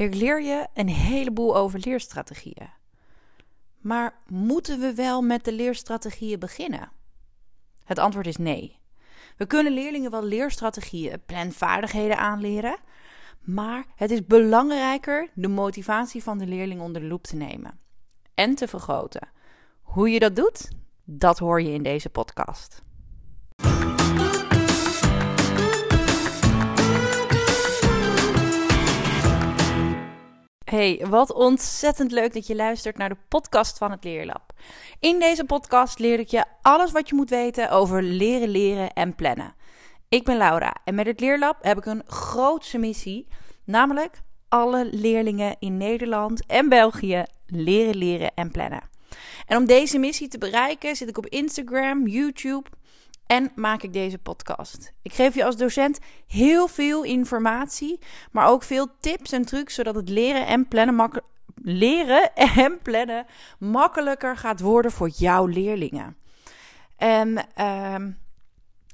Ik leer je een heleboel over leerstrategieën. Maar moeten we wel met de leerstrategieën beginnen? Het antwoord is nee. We kunnen leerlingen wel leerstrategieën, planvaardigheden aanleren, maar het is belangrijker de motivatie van de leerling onder de loep te nemen en te vergroten. Hoe je dat doet, dat hoor je in deze podcast. Hey, wat ontzettend leuk dat je luistert naar de podcast van het Leerlab. In deze podcast leer ik je alles wat je moet weten over leren, leren en plannen. Ik ben Laura en met het Leerlab heb ik een grootse missie, namelijk alle leerlingen in Nederland en België leren, leren en plannen. En om deze missie te bereiken zit ik op Instagram, YouTube en maak ik deze podcast. Ik geef je als docent heel veel informatie, maar ook veel tips en trucs zodat het leren en plannen leren en plannen makkelijker gaat worden voor jouw leerlingen. En ehm,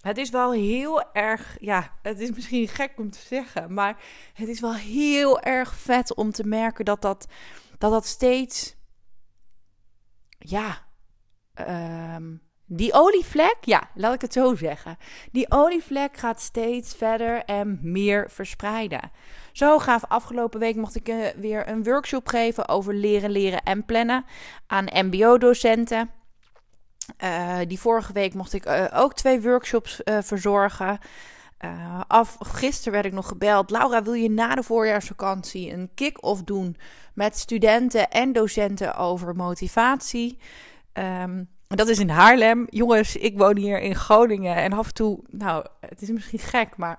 het is wel heel erg, ja, het is misschien gek om te zeggen, maar het is wel heel erg vet om te merken dat dat, dat, dat steeds, ja, um, die olievlek, ja, laat ik het zo zeggen. Die olievlek gaat steeds verder en meer verspreiden. Zo gaaf afgelopen week mocht ik uh, weer een workshop geven over leren, leren en plannen aan MBO-docenten. Uh, die vorige week mocht ik uh, ook twee workshops verzorgen. af, gisteren werd ik nog gebeld. Laura, wil je na de voorjaarsvakantie een kick-off doen met studenten en docenten over motivatie? Um, dat is in Haarlem. Jongens, ik woon hier in Groningen. En af en toe, nou, het is misschien gek, maar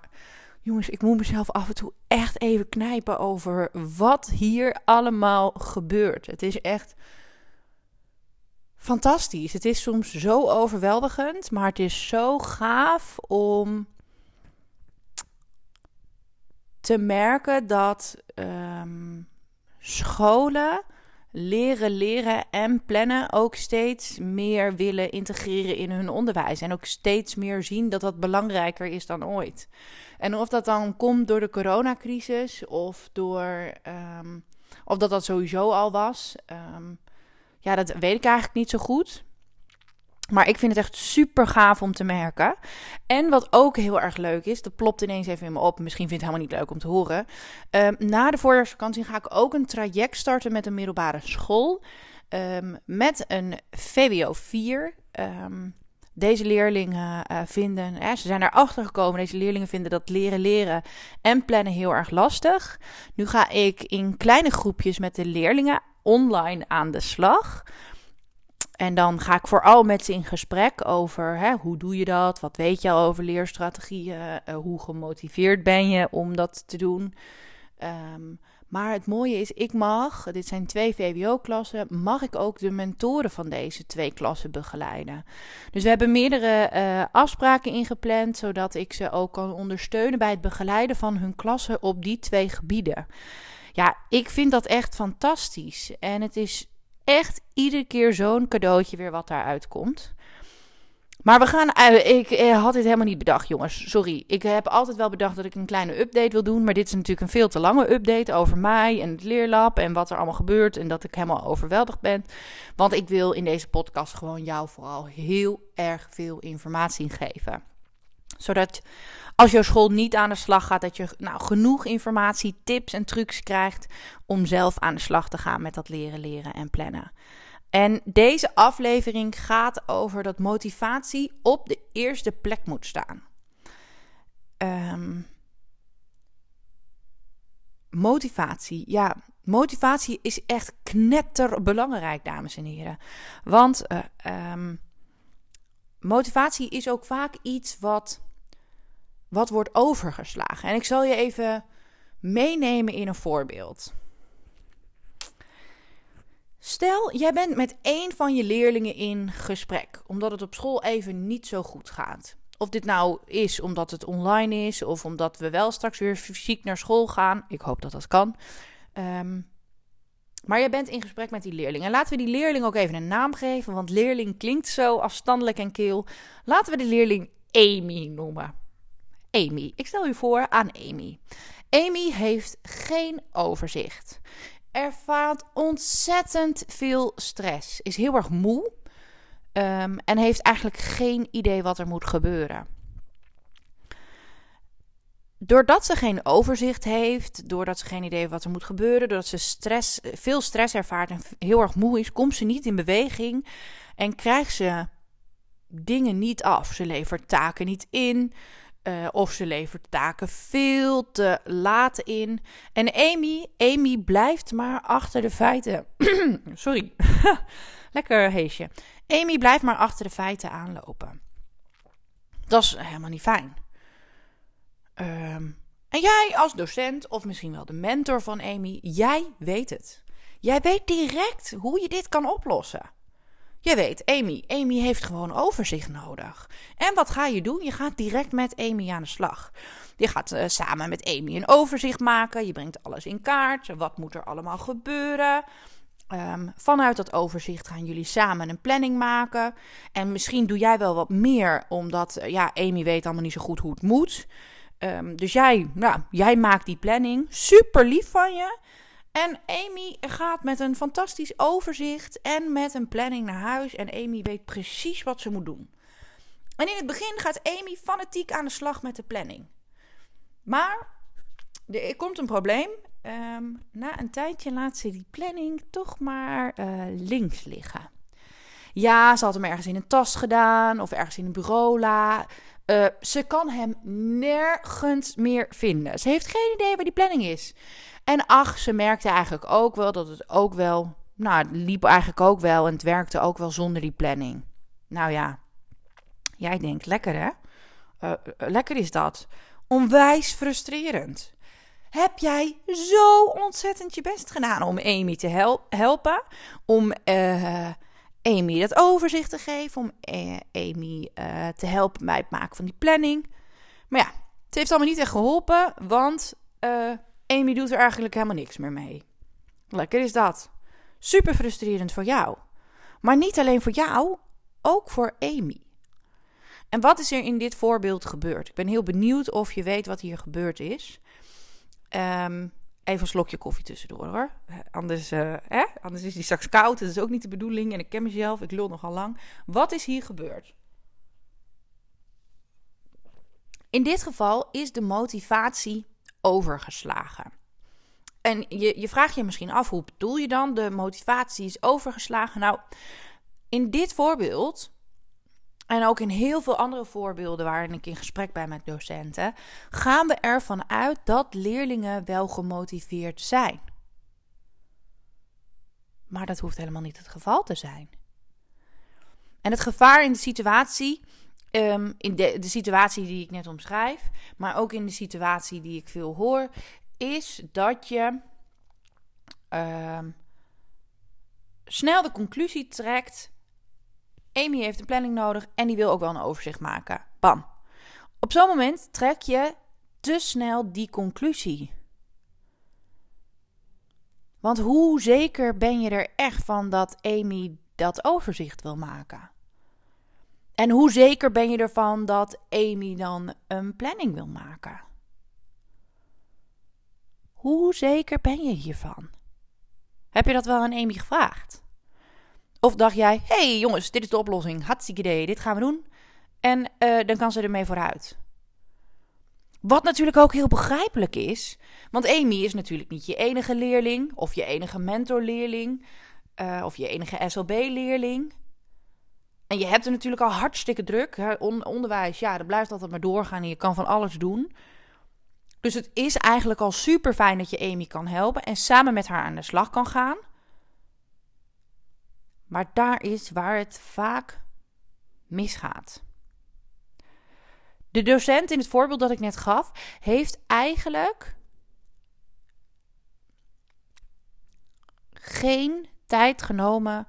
jongens, ik moet mezelf af en toe echt even knijpen over wat hier allemaal gebeurt. Het is echt fantastisch. Het is soms zo overweldigend, maar het is zo gaaf om te merken dat um, scholen leren, leren en plannen ook steeds meer willen integreren in hun onderwijs. En ook steeds meer zien dat dat belangrijker is dan ooit. En of dat dan komt door de coronacrisis of door. Um, of dat dat sowieso al was. Um, ja, dat weet ik eigenlijk niet zo goed. Maar ik vind het echt super gaaf om te merken. En wat ook heel erg leuk is, dat plopt ineens even in me op. Misschien vind je het helemaal niet leuk om te horen. Um, na de voorjaarsvakantie ga ik ook een traject starten met een middelbare school. Um, met een VWO 4. Um, ehm, deze leerlingen uh, vinden, ze zijn erachter gekomen, deze leerlingen vinden dat leren, leren en plannen heel erg lastig. Nu ga ik in kleine groepjes met de leerlingen online aan de slag. En dan ga ik vooral met ze in gesprek over hè, hoe doe je dat? Wat weet je al over leerstrategieën? Uh, hoe gemotiveerd ben je om dat te doen? Um, maar het mooie is, ik mag, dit zijn twee VWO-klassen, mag ik ook de mentoren van deze twee klassen begeleiden. Dus we hebben meerdere uh, afspraken ingepland, zodat ik ze ook kan ondersteunen bij het begeleiden van hun klassen op die twee gebieden. Ja, ik vind dat echt fantastisch. En het is echt iedere keer zo'n cadeautje weer wat daaruit komt. Maar we gaan. Uh, ik uh, had dit helemaal niet bedacht, jongens. Sorry. Ik heb altijd wel bedacht dat ik een kleine update wil doen. Maar dit is natuurlijk een veel te lange update over mij en het leerlab. En wat er allemaal gebeurt. En dat ik helemaal overweldigd ben. Want ik wil in deze podcast gewoon jou vooral heel erg veel informatie geven. Zodat als jouw school niet aan de slag gaat, dat je nou, genoeg informatie, tips en trucs krijgt om zelf aan de slag te gaan met dat leren, leren en plannen. En deze aflevering gaat over dat motivatie op de eerste plek moet staan. Um, motivatie, ja, motivatie is echt knetterbelangrijk, dames en heren. Want uh, um, motivatie is ook vaak iets wat wat wordt overgeslagen. En ik zal je even meenemen in een voorbeeld. Stel, jij bent met één van je leerlingen in gesprek, omdat het op school even niet zo goed gaat. Of dit nou is omdat het online is, of omdat we wel straks weer fysiek naar school gaan. Ik hoop dat dat kan. Um, maar jij bent in gesprek met die leerling. En laten we die leerling ook even een naam geven, want leerling klinkt zo afstandelijk en keel. Laten we de leerling Amy noemen. Amy. Ik stel u voor aan Amy. Amy heeft geen overzicht. Ervaart ontzettend veel stress. Is heel erg moe. Um, en heeft eigenlijk geen idee wat er moet gebeuren. Doordat ze geen overzicht heeft, doordat ze geen idee wat er moet gebeuren, doordat ze stress, veel stress ervaart en heel erg moe is, komt ze niet in beweging en krijgt ze dingen niet af. Ze levert taken niet in. Uh, of ze levert taken veel te laat in. En Amy, Amy blijft maar achter de feiten. Sorry. Lekker heesje. Amy blijft maar achter de feiten aanlopen. Dat is helemaal niet fijn. Um, en jij als docent, of misschien wel de mentor van Amy, jij weet het. Jij weet direct hoe je dit kan oplossen. Je weet, Amy, Amy heeft gewoon overzicht nodig. En wat ga je doen? Je gaat direct met Amy aan de slag. Je gaat uh, samen met Amy een overzicht maken. Je brengt alles in kaart. Wat moet er allemaal gebeuren? Um, vanuit dat overzicht gaan jullie samen een planning maken. En misschien doe jij wel wat meer, omdat uh, ja, Amy weet allemaal niet zo goed hoe het moet. Um, dus jij, nou, jij maakt die planning. Super lief van je. En Amy gaat met een fantastisch overzicht en met een planning naar huis. En Amy weet precies wat ze moet doen. En in het begin gaat Amy fanatiek aan de slag met de planning. Maar er komt een probleem. Um, na een tijdje laat ze die planning toch maar uh, links liggen. Ja, ze had hem ergens in een tas gedaan of ergens in een bureau. Uh, ze kan hem nergens meer vinden. Ze heeft geen idee waar die planning is. En ach, ze merkte eigenlijk ook wel dat het ook wel, nou, het liep eigenlijk ook wel en het werkte ook wel zonder die planning. Nou ja, jij denkt, lekker hè? Uh, lekker is dat. Onwijs frustrerend. Heb jij zo ontzettend je best gedaan om Amy te hel helpen? Om uh, Amy dat overzicht te geven? Om uh, Amy te helpen bij het maken van die planning? Maar ja, het heeft allemaal niet echt geholpen, want Amy doet er eigenlijk helemaal niks meer mee. Lekker is dat. Super frustrerend voor jou. Maar niet alleen voor jou, ook voor Amy. En wat is er in dit voorbeeld gebeurd? Ik ben heel benieuwd of je weet wat hier gebeurd is. Um, even een slokje koffie tussendoor hoor. Anders, uh, hè? Anders is die straks koud. Dat is ook niet de bedoeling. En ik ken mezelf. Ik lul nogal lang. Wat is hier gebeurd? In dit geval is de motivatie overgeslagen. En je, je vraagt je misschien af, hoe bedoel je dan? De motivatie is overgeslagen. Nou, in dit voorbeeld, en ook in heel veel andere voorbeelden waarin ik in gesprek ben met docenten, gaan we ervan uit dat leerlingen wel gemotiveerd zijn. Maar dat hoeft helemaal niet het geval te zijn. En het gevaar in de situatie Um, in de, de situatie die ik net omschrijf, maar ook in de situatie die ik veel hoor, is dat je um, snel de conclusie trekt. Amy heeft een planning nodig en die wil ook wel een overzicht maken. Bam. Op zo'n moment trek je te snel die conclusie. Want hoe zeker ben je er echt van dat Amy dat overzicht wil maken? En hoe zeker ben je ervan dat Amy dan een planning wil maken? Hoe zeker ben je hiervan? Heb je dat wel aan Amy gevraagd? Of dacht jij, hey jongens, dit is de oplossing, hartstikke idee, dit gaan we doen. En uh, dan kan ze ermee vooruit. Wat natuurlijk ook heel begrijpelijk is, want Amy is natuurlijk niet je enige leerling, of je enige mentorleerling, uh, of je enige SLB-leerling. En je hebt er natuurlijk al hartstikke druk. Hè? onderwijs, ja, dat blijft altijd maar doorgaan en je kan van alles doen. Dus het is eigenlijk al super fijn dat je Amy kan helpen en samen met haar aan de slag kan gaan. Maar daar is waar het vaak misgaat. De docent in het voorbeeld dat ik net gaf, heeft eigenlijk geen tijd genomen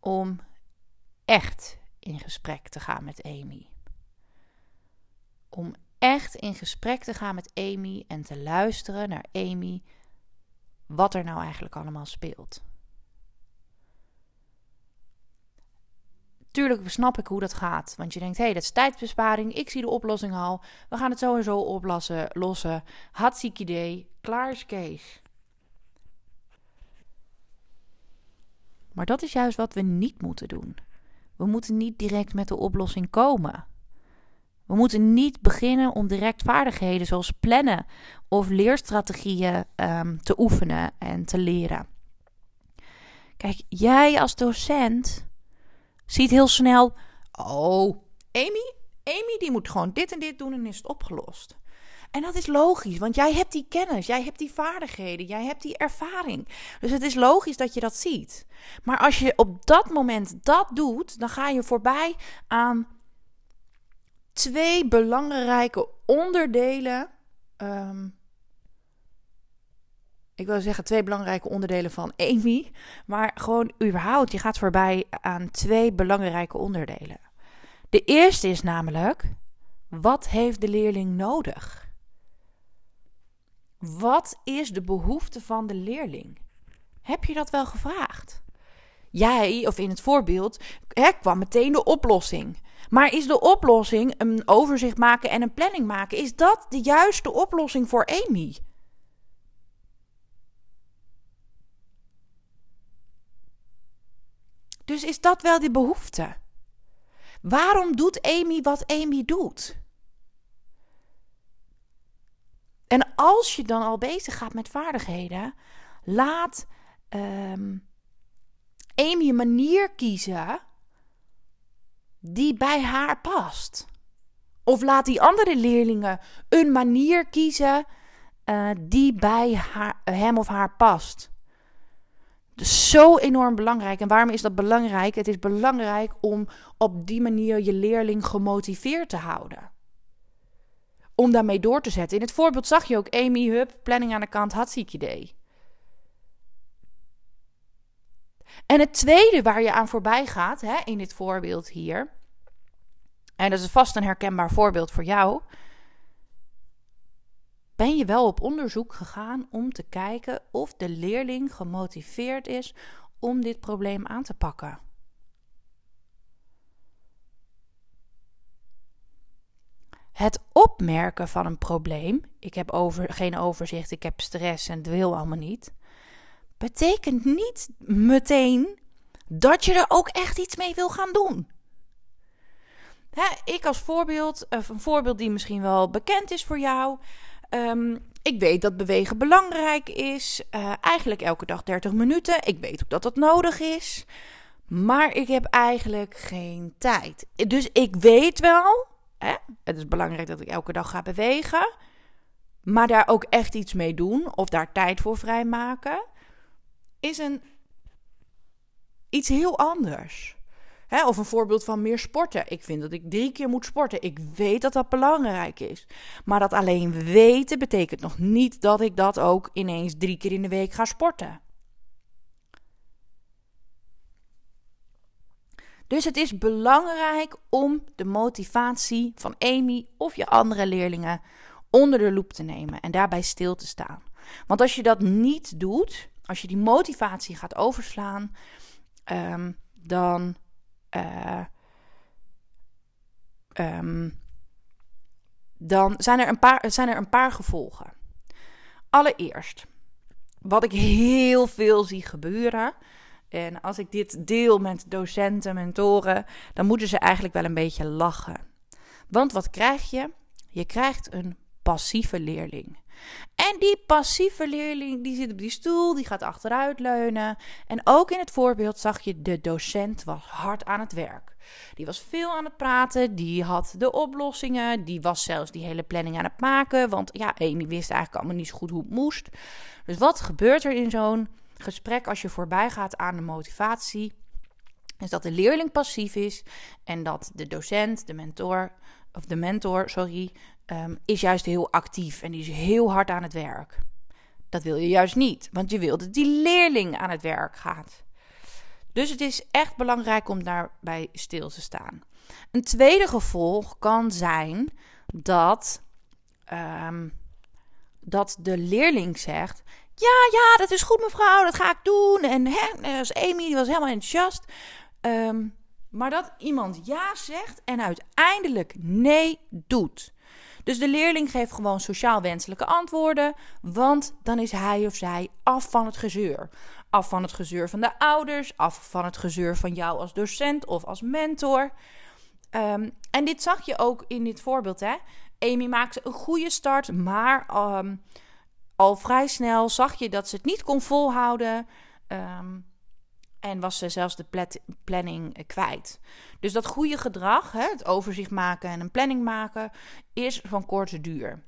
om echt in gesprek te gaan met Amy. Om echt in gesprek te gaan met Amy en te luisteren naar Amy wat er nou eigenlijk allemaal speelt. Tuurlijk snap ik hoe dat gaat. Want je denkt, hé, hey, dat is tijdsbesparing. Ik zie de oplossing al. We gaan het zo en zo oplossen. Lossen. idee. Klaar is Kees. Maar dat is juist wat we niet moeten doen. We moeten niet direct met de oplossing komen. We moeten niet beginnen om direct vaardigheden zoals plannen of leerstrategieën um, te oefenen en te leren. Kijk, jij als docent ziet heel snel: oh, Amy, Amy die moet gewoon dit en dit doen en is het opgelost. En dat is logisch, want jij hebt die kennis, jij hebt die vaardigheden, jij hebt die ervaring. Dus het is logisch dat je dat ziet. Maar als je op dat moment dat doet, dan ga je voorbij aan twee belangrijke onderdelen. Ehm, ik wil zeggen twee belangrijke onderdelen van Amy. Maar gewoon überhaupt, je gaat voorbij aan twee belangrijke onderdelen. De eerste is namelijk, wat heeft de leerling nodig? Wat is de behoefte van de leerling? Heb je dat wel gevraagd? Jij, of in het voorbeeld, hè, kwam meteen de oplossing. Maar is de oplossing een overzicht maken en een planning maken? Is dat de juiste oplossing voor Amy? Dus is dat wel die behoefte? Waarom doet Amy wat Amy doet? En als je dan al bezig gaat met vaardigheden, laat um, Amy een manier kiezen die bij haar past. Of laat die andere leerlingen een manier kiezen uh, die bij haar, hem of haar past. Zo enorm belangrijk. En waarom is dat belangrijk? Het is belangrijk om op die manier je leerling gemotiveerd te houden. Om daarmee door te zetten. In het voorbeeld zag je ook Amy, hup, planning aan de kant, had ziek idee. En het tweede waar je aan voorbij gaat, hè, in dit voorbeeld hier, en dat is vast een herkenbaar voorbeeld voor jou, ben je wel op onderzoek gegaan om te kijken of de leerling gemotiveerd is om dit probleem aan te pakken. Het opmerken van een probleem, ik heb over, geen overzicht, ik heb stress en het wil allemaal niet, betekent niet meteen dat je er ook echt iets mee wil gaan doen. Ik als voorbeeld, of een voorbeeld die misschien wel bekend is voor jou. Ehm, ik weet dat bewegen belangrijk is. Uh, eigenlijk elke dag 30 minuten. Ik weet ook dat dat nodig is. Maar ik heb eigenlijk geen tijd. Dus ik weet wel, hè, het is belangrijk dat ik elke dag ga bewegen. Maar daar ook echt iets mee doen of daar tijd voor vrijmaken is een iets heel anders. Of een voorbeeld van meer sporten. Ik vind dat ik drie keer moet sporten. Ik weet dat dat belangrijk is. Maar dat alleen weten betekent nog niet dat ik dat ook ineens drie keer in de week ga sporten. Dus het is belangrijk om de motivatie van Amy of je andere leerlingen onder de loep te nemen en daarbij stil te staan. Want als je dat niet doet, als je die motivatie gaat overslaan, um, dan. Uh, um, dan zijn er, een paar, zijn er een paar gevolgen. Allereerst, wat ik heel veel zie gebeuren. En als ik dit deel met docenten, mentoren, dan moeten ze eigenlijk wel een beetje lachen. Want wat krijg je? Je krijgt een passieve leerling. En die passieve leerling die zit op die stoel, die gaat achteruit leunen. En ook in het voorbeeld zag je de docent was hard aan het werk. Die was veel aan het praten, die had de oplossingen, die was zelfs die hele planning aan het maken. Want ja, Amy wist eigenlijk allemaal niet zo goed hoe het moest. Dus wat gebeurt er in zo'n gesprek als je voorbij gaat aan de motivatie? Is dat de leerling passief is en dat de docent, de mentor, of de mentor, sorry, um, is juist heel actief en die is heel hard aan het werk. Dat wil je juist niet, want je wil dat die leerling aan het werk gaat. Dus het is echt belangrijk om daarbij stil te staan. Een tweede gevolg kan zijn dat, um, dat de leerling zegt: Ja, ja, dat is goed, mevrouw, dat ga ik doen. En hè, als Amy die was helemaal enthousiast. Um, Maar dat iemand ja zegt en uiteindelijk nee doet. Dus de leerling geeft gewoon sociaal wenselijke antwoorden, want dan is hij of zij af van het gezeur. Af van het gezeur van de ouders, af van het gezeur van jou als docent of als mentor. Ehm, en dit zag je ook in dit voorbeeld. Hè? Amy maakte een goede start, maar ehm, al vrij snel zag je dat ze het niet kon volhouden. Ehm, en was ze zelfs de planning kwijt. Dus dat goede gedrag, het overzicht maken en een planning maken, is van korte duur.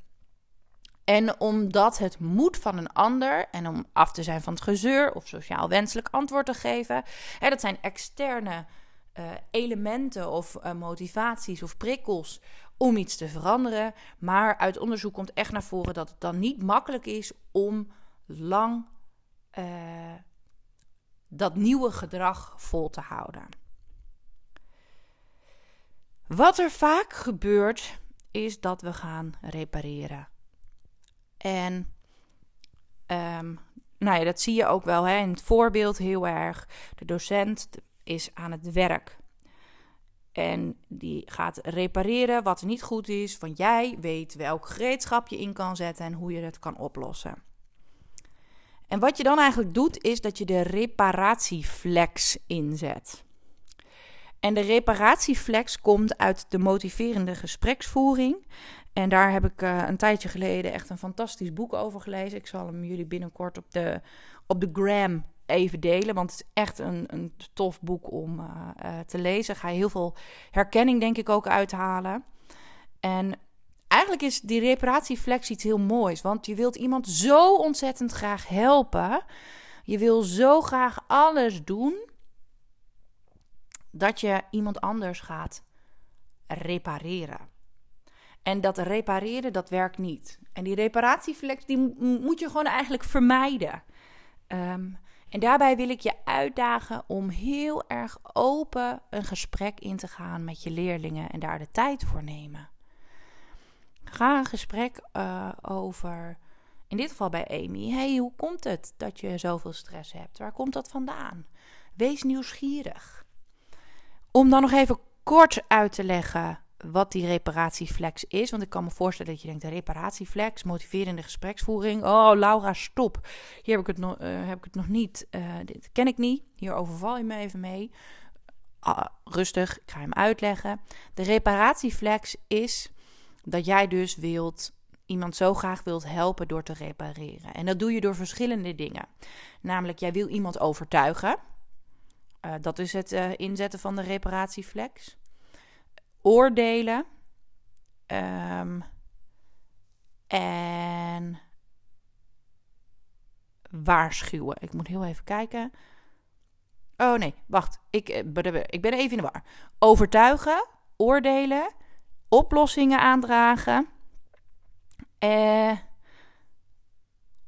En omdat het moet van een ander en om af te zijn van het gezeur of sociaal wenselijk antwoord te geven, dat zijn externe uh, elementen of uh, motivaties of prikkels om iets te veranderen. Maar uit onderzoek komt echt naar voren dat het dan niet makkelijk is om lang uh, dat nieuwe gedrag vol te houden. Wat er vaak gebeurt, is dat we gaan repareren. En um, nou ja, dat zie je ook wel hè, in het voorbeeld heel erg. De docent is aan het werk. En die gaat repareren wat er niet goed is. Want jij weet welk gereedschap je in kan zetten en hoe je het kan oplossen. En wat je dan eigenlijk doet, is dat je de reparatieflex inzet. En de reparatieflex komt uit de motiverende gespreksvoering. En daar heb ik uh, een tijdje geleden echt een fantastisch boek over gelezen. Ik zal hem jullie binnenkort op de, op de gram even delen. Want het is echt een, een tof boek om uh, uh, te lezen. Ga je heel veel herkenning, denk ik, ook uithalen. En eigenlijk is die reparatieflex iets heel moois. Want je wilt iemand zo ontzettend graag helpen. Je wil zo graag alles doen. Dat je iemand anders gaat repareren. En dat repareren, dat werkt niet. En die reparatieflex, die moet je gewoon eigenlijk vermijden. Um, en daarbij wil ik je uitdagen om heel erg open een gesprek in te gaan met je leerlingen en daar de tijd voor nemen. Ga een gesprek uh, over, in dit geval bij Amy. Hey, hoe komt het dat je zoveel stress hebt? Waar komt dat vandaan? Wees nieuwsgierig. Om dan nog even kort uit te leggen wat die reparatieflex is. Want ik kan me voorstellen dat je denkt: de reparatieflex, motiverende gespreksvoering. Oh, Laura, stop. Hier heb ik het, nog, uh, heb ik het nog niet. Uh, dit ken ik niet. Hier overval je me even mee. Uh, rustig, ik ga hem uitleggen. De reparatieflex is dat jij dus wilt iemand zo graag wilt helpen door te repareren. En dat doe je door verschillende dingen. Namelijk, jij wil iemand overtuigen. Uh, dat is het uh, inzetten van de reparatieflex. Oordelen. Um, en waarschuwen. Ik moet heel even kijken. Oh nee, wacht. Ik, eh, ik ben even in de war. Overtuigen, oordelen, oplossingen aandragen. Eh,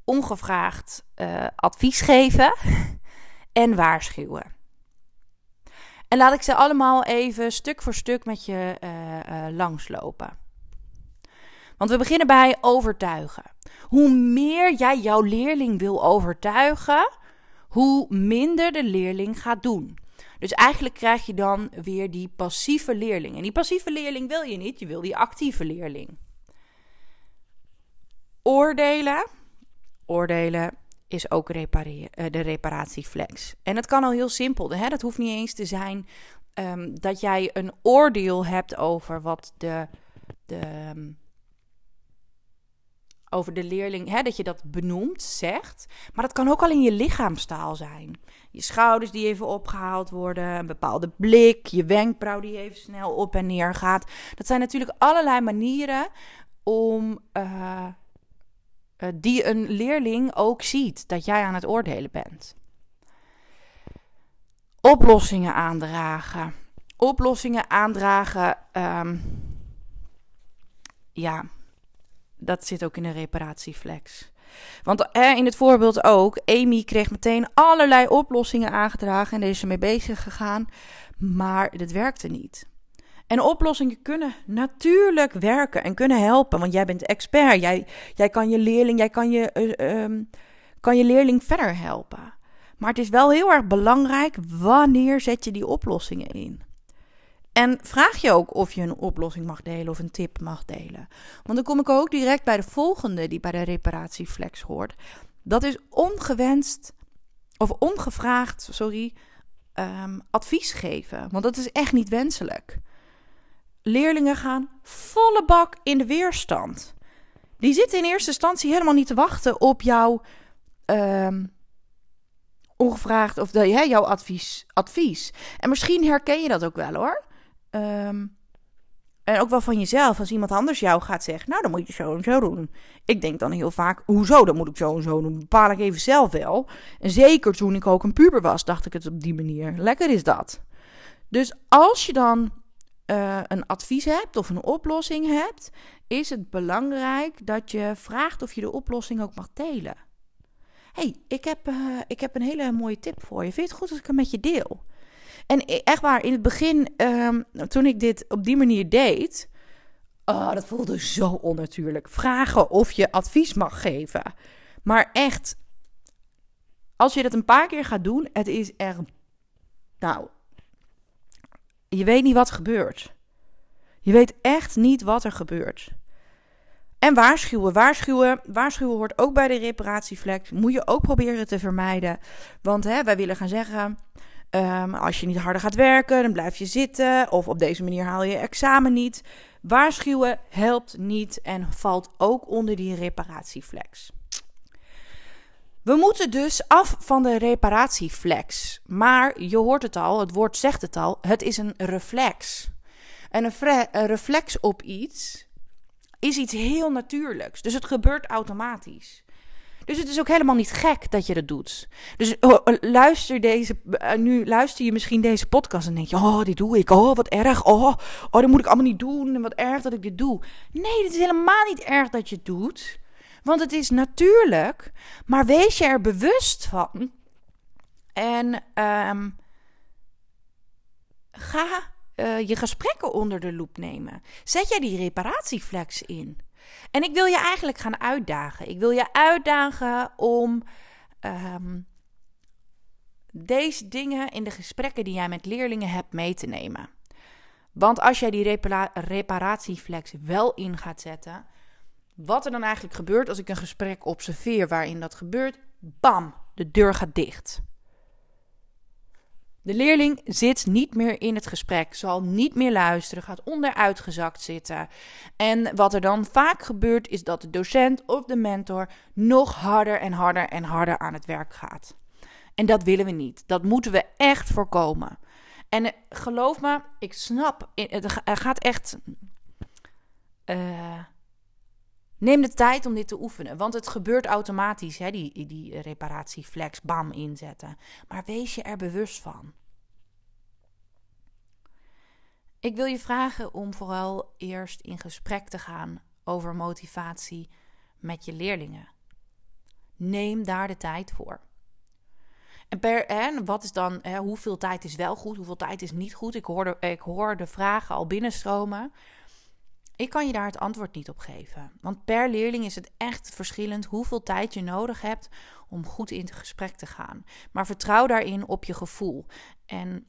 ongevraagd uh, advies geven en waarschuwen. En laat ik ze allemaal even stuk voor stuk met je uh, uh, langslopen. Want we beginnen bij overtuigen. Hoe meer jij jouw leerling wil overtuigen, hoe minder de leerling gaat doen. Dus eigenlijk krijg je dan weer die passieve leerling. En die passieve leerling wil je niet, je wil die actieve leerling. Oordelen. Oordelen is ook uh, de reparatieflex. En dat kan al heel simpel. Hè? Dat hoeft niet eens te zijn um, dat jij een oordeel hebt over wat de, de, um, over de leerling, hè, dat je dat benoemt, zegt. Maar dat kan ook al in je lichaamstaal zijn. Je schouders die even opgehaald worden, een bepaalde blik, je wenkbrauw die even snel op en neer gaat. Dat zijn natuurlijk allerlei manieren om. Uh, uh, die een leerling ook ziet dat jij aan het oordelen bent. Oplossingen aandragen. Oplossingen aandragen. Um, ja, dat zit ook in de reparatieflex. Want eh, in het voorbeeld ook, Amy kreeg meteen allerlei oplossingen aangedragen en daar is mee bezig gegaan, maar dat werkte niet. En oplossingen kunnen natuurlijk werken en kunnen helpen, want jij bent expert. Jij, jij kan je leerling, jij kan je, uh, um, kan je leerling verder helpen. Maar het is wel heel erg belangrijk wanneer zet je die oplossingen in. En vraag je ook of je een oplossing mag delen of een tip mag delen. Want dan kom ik ook direct bij de volgende die bij de reparatieflex hoort. Dat is ongewenst of ongevraagd, sorry, um, advies geven. Want dat is echt niet wenselijk. Leerlingen gaan volle bak in de weerstand. Die zitten in eerste instantie helemaal niet te wachten op jouw um, ongevraagd of jouw advies, advies. En misschien herken je dat ook wel hoor. Um, en ook wel van jezelf, als iemand anders jou gaat zeggen, nou dan moet je zo en zo doen. Ik denk dan heel vaak, hoezo, dan moet ik zo en zo doen. Bepaal ik even zelf wel. En zeker toen ik ook een puber was, dacht ik het op die manier. Lekker is dat. Dus als je dan uh, een advies hebt of een oplossing hebt, is het belangrijk dat je vraagt of je de oplossing ook mag delen. hey, ik, heb, uh, ik heb een hele mooie tip voor je. Vind je het goed als ik hem met je deel? En e, echt waar, in het begin, um, toen ik dit op die manier deed, oh, dat voelde zo onnatuurlijk. Vragen of je advies mag geven. Maar echt, als je dat een paar keer gaat doen, het is echt, nou, je weet niet wat gebeurt. Je weet echt niet wat er gebeurt. En waarschuwen, waarschuwen, waarschuwen hoort ook bij de reparatieflex. Moet je ook proberen te vermijden. Want hè, wij willen gaan zeggen, um, als je niet harder gaat werken, dan blijf je zitten. Of op deze manier haal je examen niet. Waarschuwen helpt niet en valt ook onder die reparatieflex. We moeten dus af van de reparatieflex. Maar je hoort het al, het woord zegt het al, het is een reflex. En een, een reflex op iets is iets heel natuurlijks. Dus het gebeurt automatisch. Dus het is ook helemaal niet gek dat je dat doet. Dus oh, oh, luister deze, uh, nu luister je misschien deze podcast en denk je, oh, dit doe ik, oh, wat erg, oh, oh, dat moet ik allemaal niet doen en wat erg dat ik dit doe. Nee, het is helemaal niet erg dat je het doet, want het is natuurlijk, maar wees je er bewust van en um, ga uh, je gesprekken onder de loep nemen. Zet jij die reparatieflex in? En ik wil je eigenlijk gaan uitdagen. Ik wil je uitdagen om um, deze dingen in de gesprekken die jij met leerlingen hebt mee te nemen. Want als jij die repara reparatieflex wel in gaat zetten, wat er dan eigenlijk gebeurt als ik een gesprek observeer waarin dat gebeurt, bam, de deur gaat dicht. De leerling zit niet meer in het gesprek, zal niet meer luisteren, gaat onderuitgezakt zitten. En wat er dan vaak gebeurt, is dat de docent of de mentor nog harder en harder en harder aan het werk gaat. En dat willen we niet. Dat moeten we echt voorkomen. En eh, geloof me, ik snap, het gaat echt. Uh, Neem de tijd om dit te oefenen, want het gebeurt automatisch, hè, die, die reparatieflex, bam, inzetten. Maar wees je er bewust van. Ik wil je vragen om vooral eerst in gesprek te gaan over motivatie met je leerlingen. Neem daar de tijd voor. En, per, en wat is dan, hè, hoeveel tijd is wel goed, hoeveel tijd is niet goed? Ik hoor, ik hoor de vragen al binnenstromen. Ik kan je daar het antwoord niet op geven. Want per leerling is het echt verschillend hoeveel tijd je nodig hebt om goed in gesprek te gaan. Maar vertrouw daarin op je gevoel. En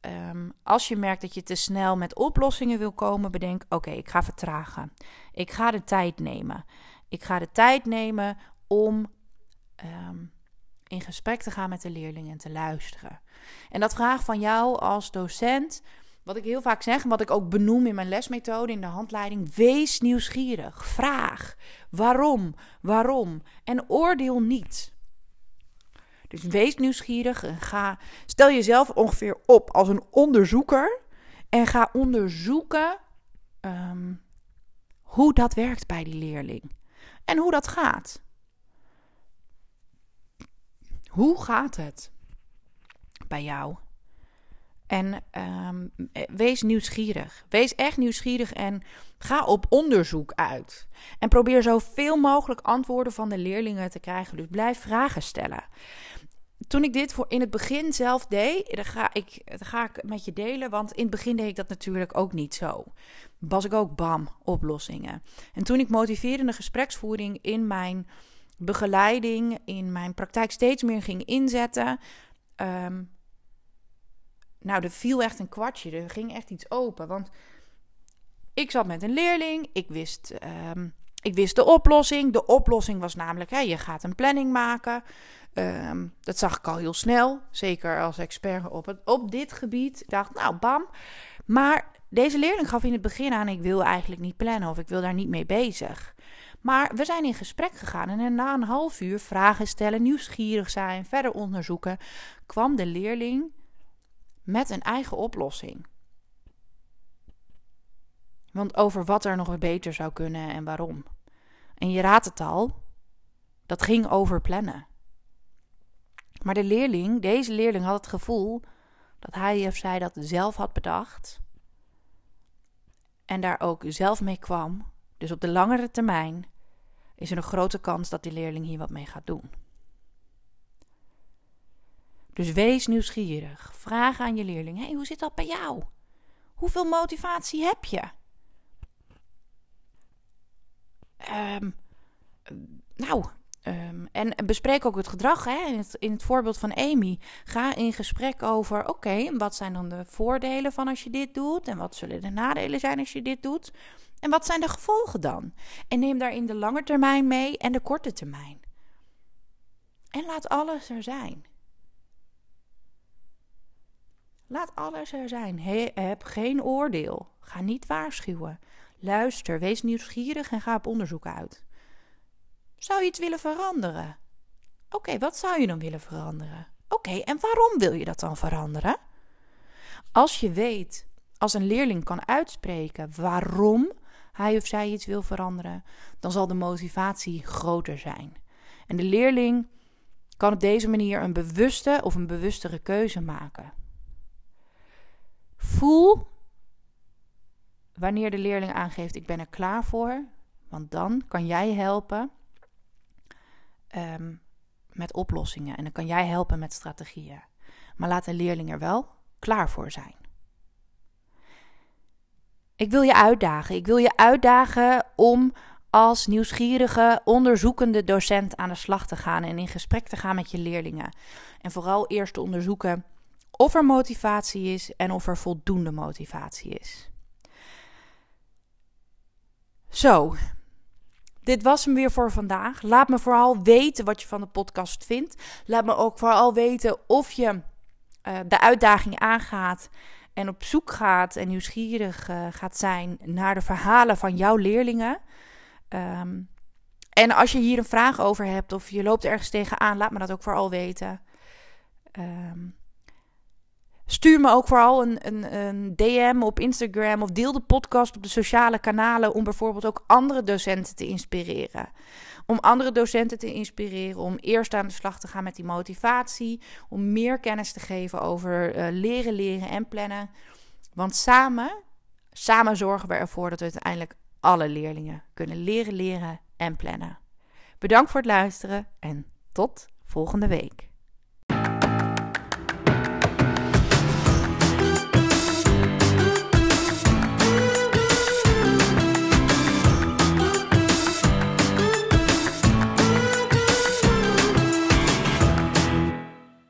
um, als je merkt dat je te snel met oplossingen wil komen, bedenk: oké, ik ga vertragen. Ik ga de tijd nemen. Ik ga de tijd nemen om um, in gesprek te gaan met de leerlingen en te luisteren. En dat vraag van jou als docent wat ik heel vaak zeg en wat ik ook benoem in mijn lesmethode, in de handleiding, wees nieuwsgierig. Vraag waarom, waarom en oordeel niet. Dus wees nieuwsgierig en ga, stel jezelf ongeveer op als een onderzoeker en ga onderzoeken um, hoe dat werkt bij die leerling en hoe dat gaat. Hoe gaat het bij jou? En um, wees nieuwsgierig. Wees echt nieuwsgierig en ga op onderzoek uit. En probeer zoveel mogelijk antwoorden van de leerlingen te krijgen. Dus blijf vragen stellen. Toen ik dit voor in het begin zelf deed, dan ga, ik, dan ga ik met je delen. Want in het begin deed ik dat natuurlijk ook niet zo. Was ik ook bam, oplossingen. En toen ik motiverende gespreksvoering in mijn begeleiding, in mijn praktijk steeds meer ging inzetten. Um, nou, er viel echt een kwartje. Er ging echt iets open. Want ik zat met een leerling. Ik wist, ehm, ik wist de oplossing. De oplossing was namelijk: hè, je gaat een planning maken. Ehm, dat zag ik al heel snel. Zeker als expert op, het, op dit gebied. Ik dacht, nou, bam. Maar deze leerling gaf in het begin aan: ik wil eigenlijk niet plannen of ik wil daar niet mee bezig. Maar we zijn in gesprek gegaan en na een half uur vragen stellen, nieuwsgierig zijn, verder onderzoeken, kwam de leerling met een eigen oplossing. Want over wat er nog beter zou kunnen en waarom. En je raadt het al, dat ging over plannen. Maar de leerling, deze leerling had het gevoel dat hij of zij dat zelf had bedacht. En daar ook zelf mee kwam. Dus op de langere termijn is er een grote kans dat die leerling hier wat mee gaat doen. Dus wees nieuwsgierig. Vraag aan je leerling: hey, hoe zit dat bij jou? Hoeveel motivatie heb je? Um, nou, um, en bespreek ook het gedrag. Hè? In, het, in het voorbeeld van Amy. Ga in gesprek over: oké, wat zijn dan de voordelen van als je dit doet? En wat zullen de nadelen zijn als je dit doet? En wat zijn de gevolgen dan? En neem daarin de lange termijn mee en de korte termijn. En laat alles er zijn. Laat alles er zijn. heb geen oordeel. Ga niet waarschuwen. Luister, wees nieuwsgierig en ga op onderzoek uit. Zou je iets willen veranderen? Oké, wat zou je dan willen veranderen? Oké, en waarom wil je dat dan veranderen? Als je weet, als een leerling kan uitspreken waarom hij of zij iets wil veranderen, dan zal de motivatie groter zijn. En de leerling kan op deze manier een bewuste of een bewustere keuze maken. Voel wanneer de leerling aangeeft: Ik ben er klaar voor. Want dan kan jij helpen um, met oplossingen en dan kan jij helpen met strategieën. Maar laat de leerling er wel klaar voor zijn. Ik wil je uitdagen. Ik wil je uitdagen om als nieuwsgierige, onderzoekende docent aan de slag te gaan en in gesprek te gaan met je leerlingen. En vooral eerst te onderzoeken of er motivatie is en of er voldoende motivatie is. Zo, dit was hem weer voor vandaag. Laat me vooral weten wat je van de podcast vindt. Laat me ook vooral weten of je uh, de uitdaging aangaat en op zoek gaat en nieuwsgierig uh, gaat zijn naar de verhalen van jouw leerlingen. Um, en als je hier een vraag over hebt of je loopt ergens tegenaan, laat me dat ook vooral weten. Um, Stuur me ook vooral een, een, een, DM op Instagram of deel de podcast op de sociale kanalen om bijvoorbeeld ook andere docenten te inspireren. Om andere docenten te inspireren om eerst aan de slag te gaan met die motivatie, om meer kennis te geven over uh, leren, leren en plannen. Want samen, samen zorgen we ervoor dat we uiteindelijk alle leerlingen kunnen leren, leren en plannen. Bedankt voor het luisteren en tot volgende week.